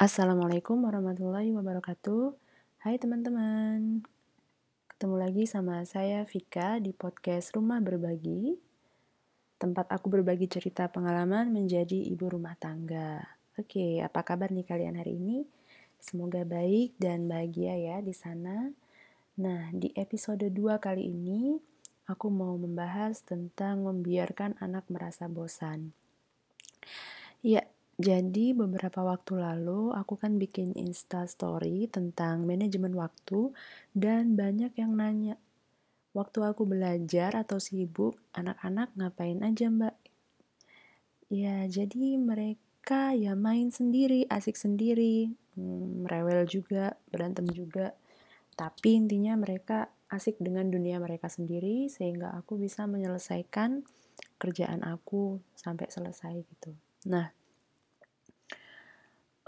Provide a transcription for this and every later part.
Assalamualaikum warahmatullahi wabarakatuh. Hai teman-teman. Ketemu lagi sama saya Vika di podcast Rumah Berbagi. Tempat aku berbagi cerita pengalaman menjadi ibu rumah tangga. Oke, apa kabar nih kalian hari ini? Semoga baik dan bahagia ya di sana. Nah, di episode 2 kali ini aku mau membahas tentang membiarkan anak merasa bosan. Ya, jadi beberapa waktu lalu aku kan bikin Insta story tentang manajemen waktu dan banyak yang nanya, waktu aku belajar atau sibuk, anak-anak ngapain aja mbak? Ya jadi mereka ya main sendiri, asik sendiri, hmm, rewel juga, berantem juga. Tapi intinya mereka asik dengan dunia mereka sendiri sehingga aku bisa menyelesaikan kerjaan aku sampai selesai gitu. Nah,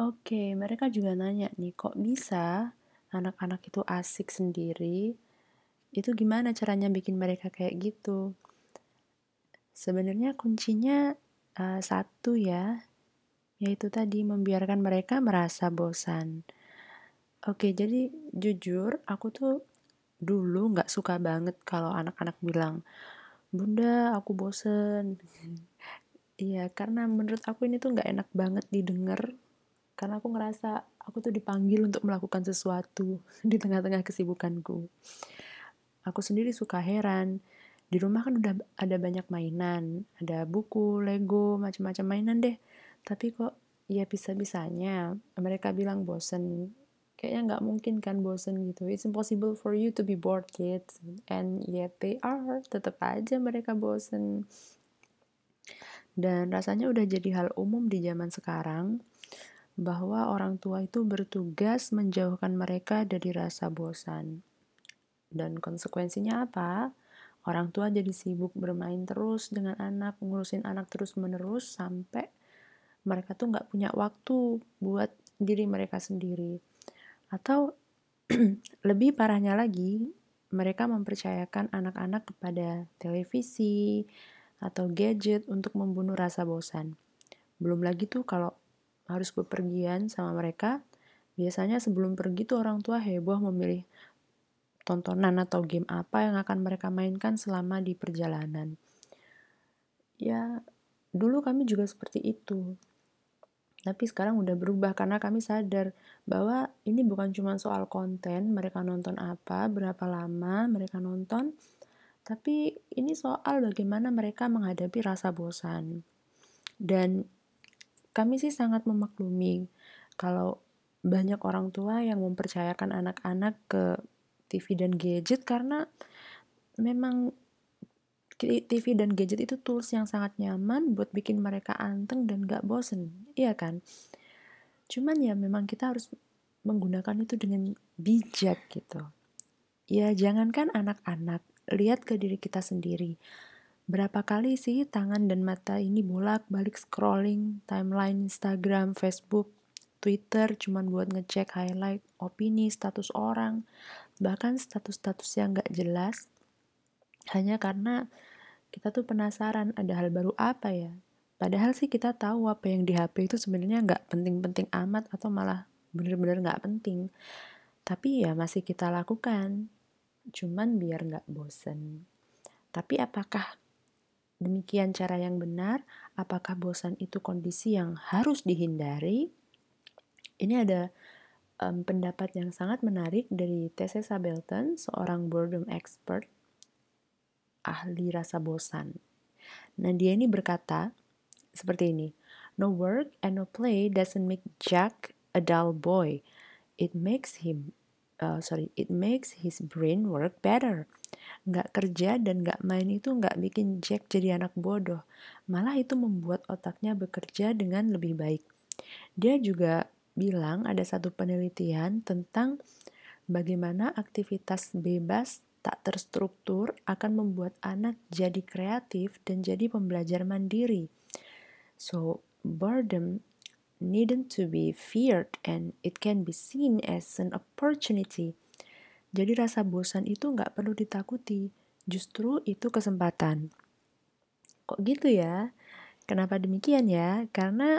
Oke, mereka juga nanya nih, kok bisa anak-anak itu asik sendiri? Itu gimana caranya bikin mereka kayak gitu? Sebenarnya kuncinya uh, satu ya, yaitu tadi membiarkan mereka merasa bosan. Oke, jadi jujur aku tuh dulu nggak suka banget kalau anak-anak bilang, Bunda, aku bosen. Iya, karena menurut aku ini tuh nggak enak banget didengar karena aku ngerasa aku tuh dipanggil untuk melakukan sesuatu di tengah-tengah kesibukanku. Aku sendiri suka heran. Di rumah kan udah ada banyak mainan, ada buku, Lego, macam-macam mainan deh. Tapi kok ya bisa-bisanya mereka bilang bosen. Kayaknya nggak mungkin kan bosen gitu. It's impossible for you to be bored kids. And yet they are. Tetap aja mereka bosen. Dan rasanya udah jadi hal umum di zaman sekarang bahwa orang tua itu bertugas menjauhkan mereka dari rasa bosan. Dan konsekuensinya apa? Orang tua jadi sibuk bermain terus dengan anak, ngurusin anak terus-menerus sampai mereka tuh nggak punya waktu buat diri mereka sendiri. Atau lebih parahnya lagi, mereka mempercayakan anak-anak kepada televisi atau gadget untuk membunuh rasa bosan. Belum lagi tuh kalau harus bepergian sama mereka, biasanya sebelum pergi tuh orang tua heboh memilih tontonan atau game apa yang akan mereka mainkan selama di perjalanan. Ya, dulu kami juga seperti itu. Tapi sekarang udah berubah karena kami sadar bahwa ini bukan cuma soal konten, mereka nonton apa, berapa lama mereka nonton, tapi ini soal bagaimana mereka menghadapi rasa bosan. Dan kami sih sangat memaklumi kalau banyak orang tua yang mempercayakan anak-anak ke TV dan gadget karena memang TV dan gadget itu tools yang sangat nyaman buat bikin mereka anteng dan gak bosen, iya kan? Cuman ya memang kita harus menggunakan itu dengan bijak gitu. Ya jangankan anak-anak, lihat ke diri kita sendiri. Berapa kali sih tangan dan mata ini bolak-balik scrolling timeline Instagram, Facebook, Twitter cuman buat ngecek highlight, opini, status orang, bahkan status-status yang gak jelas hanya karena kita tuh penasaran ada hal baru apa ya. Padahal sih kita tahu apa yang di HP itu sebenarnya nggak penting-penting amat atau malah bener-bener nggak penting. Tapi ya masih kita lakukan, cuman biar nggak bosen. Tapi apakah Demikian cara yang benar. Apakah bosan itu kondisi yang harus dihindari? Ini ada um, pendapat yang sangat menarik dari Tessa Sabelton, seorang boredom expert, ahli rasa bosan. Nah, dia ini berkata seperti ini. No work and no play doesn't make Jack a dull boy. It makes him, uh, sorry, it makes his brain work better nggak kerja dan nggak main itu nggak bikin Jack jadi anak bodoh, malah itu membuat otaknya bekerja dengan lebih baik. Dia juga bilang ada satu penelitian tentang bagaimana aktivitas bebas tak terstruktur akan membuat anak jadi kreatif dan jadi pembelajar mandiri. So, boredom needn't to be feared and it can be seen as an opportunity jadi rasa bosan itu nggak perlu ditakuti, justru itu kesempatan. Kok gitu ya? Kenapa demikian ya? Karena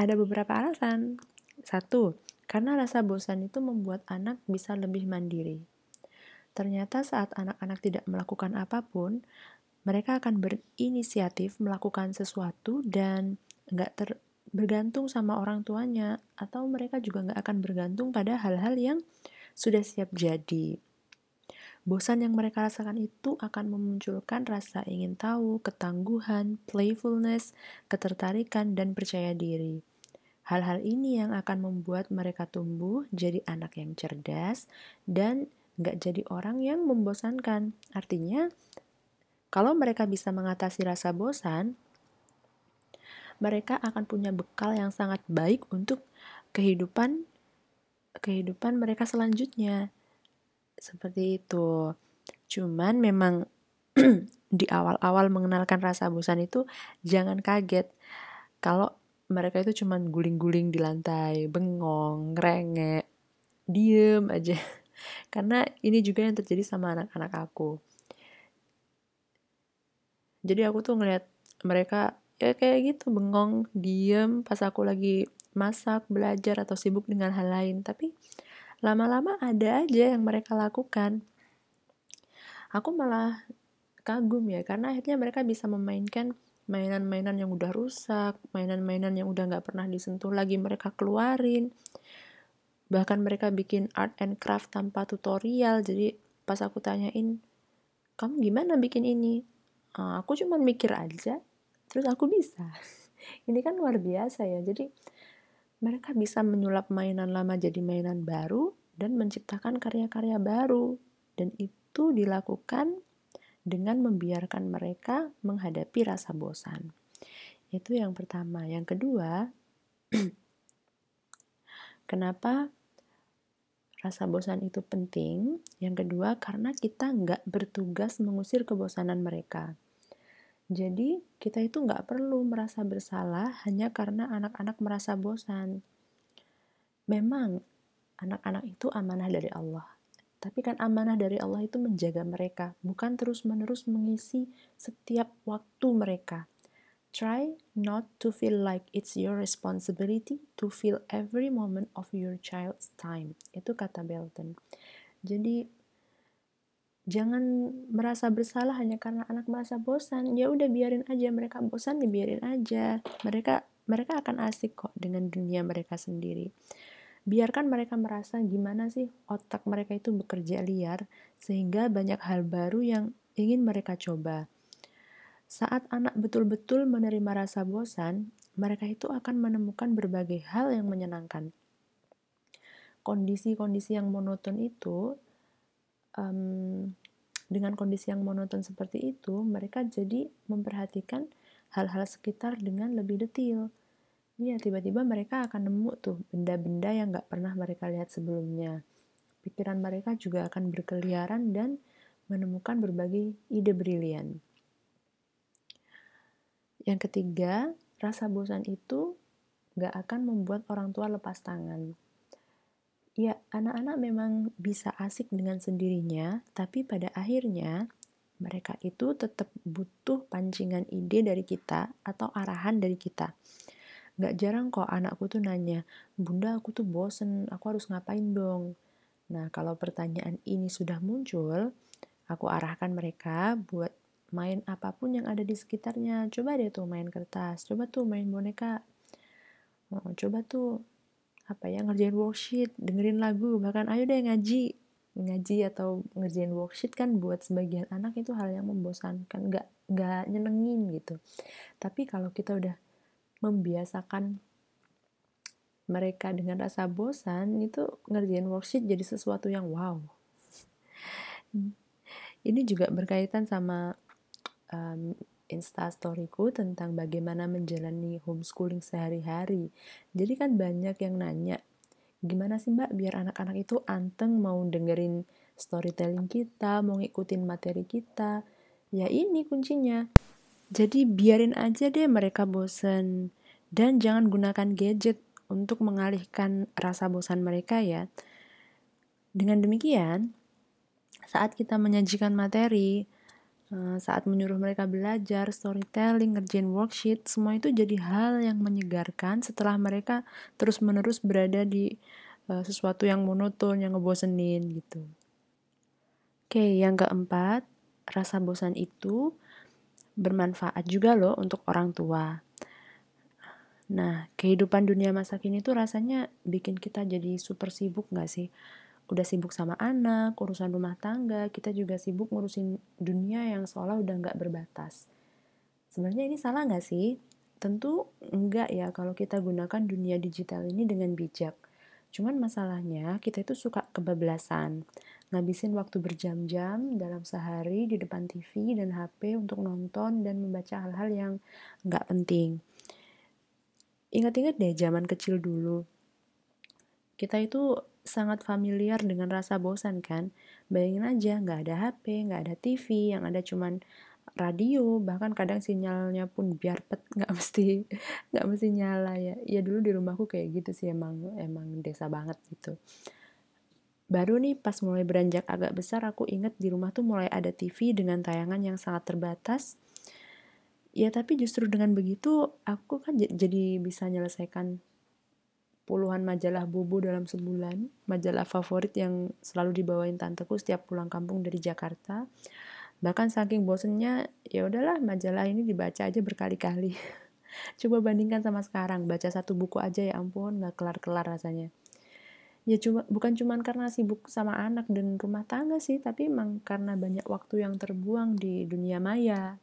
ada beberapa alasan. Satu, karena rasa bosan itu membuat anak bisa lebih mandiri. Ternyata saat anak-anak tidak melakukan apa pun, mereka akan berinisiatif melakukan sesuatu dan nggak ter bergantung sama orang tuanya atau mereka juga nggak akan bergantung pada hal-hal yang sudah siap jadi. Bosan yang mereka rasakan itu akan memunculkan rasa ingin tahu, ketangguhan, playfulness, ketertarikan, dan percaya diri. Hal-hal ini yang akan membuat mereka tumbuh jadi anak yang cerdas dan nggak jadi orang yang membosankan. Artinya, kalau mereka bisa mengatasi rasa bosan, mereka akan punya bekal yang sangat baik untuk kehidupan kehidupan mereka selanjutnya. Seperti itu. Cuman memang di awal-awal mengenalkan rasa bosan itu jangan kaget kalau mereka itu cuman guling-guling di lantai, bengong, ngerengek, diem aja. Karena ini juga yang terjadi sama anak-anak aku. Jadi aku tuh ngeliat mereka ya kayak gitu bengong, diem pas aku lagi masak, belajar atau sibuk dengan hal lain. Tapi lama-lama ada aja yang mereka lakukan. Aku malah kagum ya karena akhirnya mereka bisa memainkan mainan-mainan yang udah rusak, mainan-mainan yang udah nggak pernah disentuh lagi mereka keluarin. Bahkan mereka bikin art and craft tanpa tutorial. Jadi pas aku tanyain, kamu gimana bikin ini? Uh, aku cuma mikir aja, terus aku bisa. ini kan luar biasa ya. Jadi mereka bisa menyulap mainan lama jadi mainan baru dan menciptakan karya-karya baru. Dan itu dilakukan dengan membiarkan mereka menghadapi rasa bosan. Itu yang pertama. Yang kedua, kenapa rasa bosan itu penting? Yang kedua, karena kita nggak bertugas mengusir kebosanan mereka. Jadi, kita itu nggak perlu merasa bersalah hanya karena anak-anak merasa bosan. Memang, anak-anak itu amanah dari Allah tapi kan amanah dari Allah itu menjaga mereka, bukan terus-menerus mengisi setiap waktu mereka. Try not to feel like it's your responsibility to fill every moment of your child's time. Itu kata Belton. Jadi jangan merasa bersalah hanya karena anak merasa bosan. Ya udah biarin aja mereka bosan, ya biarin aja. Mereka mereka akan asik kok dengan dunia mereka sendiri biarkan mereka merasa gimana sih otak mereka itu bekerja liar sehingga banyak hal baru yang ingin mereka coba. Saat anak betul-betul menerima rasa bosan, mereka itu akan menemukan berbagai hal yang menyenangkan. Kondisi-kondisi yang monoton itu, um, dengan kondisi yang monoton seperti itu, mereka jadi memperhatikan hal-hal sekitar dengan lebih detail Iya, tiba-tiba mereka akan nemu tuh benda-benda yang gak pernah mereka lihat sebelumnya. Pikiran mereka juga akan berkeliaran dan menemukan berbagai ide brilian. Yang ketiga, rasa bosan itu gak akan membuat orang tua lepas tangan. Anak-anak memang bisa asik dengan sendirinya, tapi pada akhirnya mereka itu tetap butuh pancingan ide dari kita atau arahan dari kita. Gak jarang kok anakku tuh nanya, Bunda aku tuh bosen, aku harus ngapain dong? Nah kalau pertanyaan ini sudah muncul, aku arahkan mereka buat main apa pun yang ada di sekitarnya. Coba deh tuh main kertas, coba tuh main boneka, coba tuh apa ya ngerjain worksheet, dengerin lagu, bahkan ayo deh ngaji, ngaji atau ngerjain worksheet kan buat sebagian anak itu hal yang membosankan, nggak nggak nyenengin gitu. Tapi kalau kita udah membiasakan mereka dengan rasa bosan itu ngerjain worksheet jadi sesuatu yang wow. Ini juga berkaitan sama um, instastoryku tentang bagaimana menjalani homeschooling sehari-hari. Jadi kan banyak yang nanya, gimana sih mbak biar anak-anak itu anteng mau dengerin storytelling kita, mau ngikutin materi kita. Ya ini kuncinya, jadi biarin aja deh mereka bosan dan jangan gunakan gadget untuk mengalihkan rasa bosan mereka ya. Dengan demikian, saat kita menyajikan materi, saat menyuruh mereka belajar, storytelling, ngerjain worksheet, semua itu jadi hal yang menyegarkan setelah mereka terus-menerus berada di uh, sesuatu yang monoton, yang ngebosenin gitu. Oke, yang keempat, rasa bosan itu bermanfaat juga loh untuk orang tua. Nah, kehidupan dunia masa kini tuh rasanya bikin kita jadi super sibuk gak sih? Udah sibuk sama anak, urusan rumah tangga, kita juga sibuk ngurusin dunia yang seolah udah nggak berbatas. Sebenarnya ini salah nggak sih? Tentu enggak ya kalau kita gunakan dunia digital ini dengan bijak. Cuman masalahnya kita itu suka kebablasan, ngabisin waktu berjam-jam dalam sehari di depan TV dan HP untuk nonton dan membaca hal-hal yang nggak penting. Ingat-ingat deh zaman kecil dulu, kita itu sangat familiar dengan rasa bosan kan. Bayangin aja nggak ada HP, nggak ada TV, yang ada cuman radio, bahkan kadang sinyalnya pun biar pet nggak mesti nggak mesti nyala ya. Ya dulu di rumahku kayak gitu sih emang emang desa banget gitu. Baru nih pas mulai beranjak agak besar aku inget di rumah tuh mulai ada TV dengan tayangan yang sangat terbatas. Ya tapi justru dengan begitu aku kan jadi bisa menyelesaikan puluhan majalah bubu dalam sebulan, majalah favorit yang selalu dibawain tanteku setiap pulang kampung dari Jakarta. Bahkan saking bosennya, ya udahlah majalah ini dibaca aja berkali-kali. Coba bandingkan sama sekarang, baca satu buku aja ya ampun, nggak kelar-kelar rasanya. Ya cuma bukan cuma karena sibuk sama anak dan rumah tangga sih, tapi emang karena banyak waktu yang terbuang di dunia maya.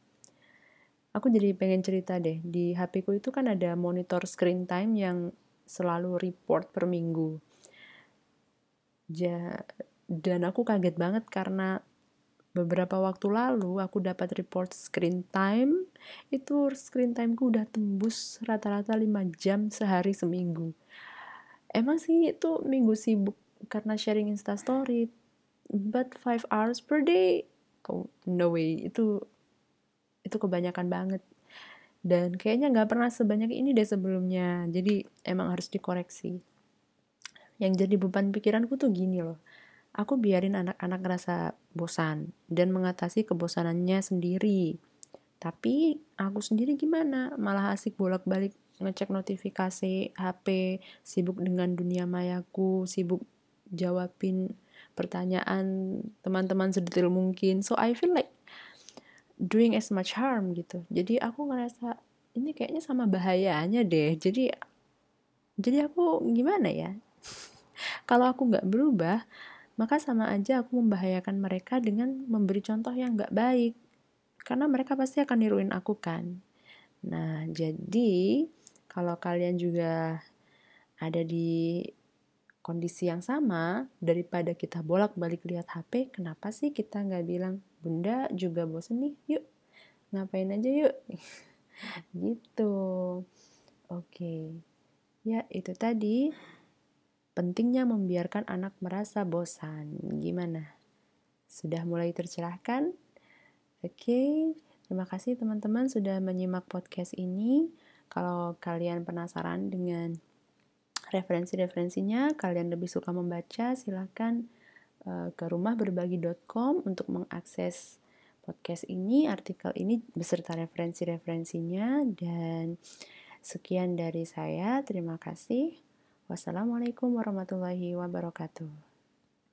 Aku jadi pengen cerita deh, di HP ku itu kan ada monitor screen time yang selalu report per minggu. Ja, dan aku kaget banget karena beberapa waktu lalu aku dapat report screen time itu screen timeku udah tembus rata-rata 5 jam sehari seminggu. Emang sih itu minggu sibuk karena sharing instastory but 5 hours per day. Oh, no way itu itu kebanyakan banget dan kayaknya nggak pernah sebanyak ini deh sebelumnya. Jadi emang harus dikoreksi. Yang jadi beban pikiranku tuh gini loh. Aku biarin anak-anak ngerasa bosan dan mengatasi kebosanannya sendiri. Tapi aku sendiri gimana? Malah asik bolak-balik ngecek notifikasi HP sibuk dengan dunia mayaku sibuk jawabin pertanyaan teman-teman sedetil mungkin. So I feel like doing as much harm gitu. Jadi aku ngerasa ini kayaknya sama bahayanya deh. Jadi jadi aku gimana ya? Kalau aku nggak berubah maka sama aja aku membahayakan mereka dengan memberi contoh yang nggak baik. Karena mereka pasti akan niruin aku kan. Nah jadi kalau kalian juga ada di kondisi yang sama daripada kita bolak-balik lihat HP kenapa sih kita nggak bilang bunda juga bosen nih yuk. Ngapain aja yuk? Gitu. Oke. Ya itu tadi. Pentingnya membiarkan anak merasa bosan. Gimana? Sudah mulai tercerahkan? Oke. Terima kasih teman-teman sudah menyimak podcast ini. Kalau kalian penasaran dengan referensi-referensinya kalian lebih suka membaca silahkan ke rumahberbagi.com untuk mengakses podcast ini, artikel ini beserta referensi-referensinya dan sekian dari saya. Terima kasih. Wassalamualaikum warahmatullahi wabarakatuh.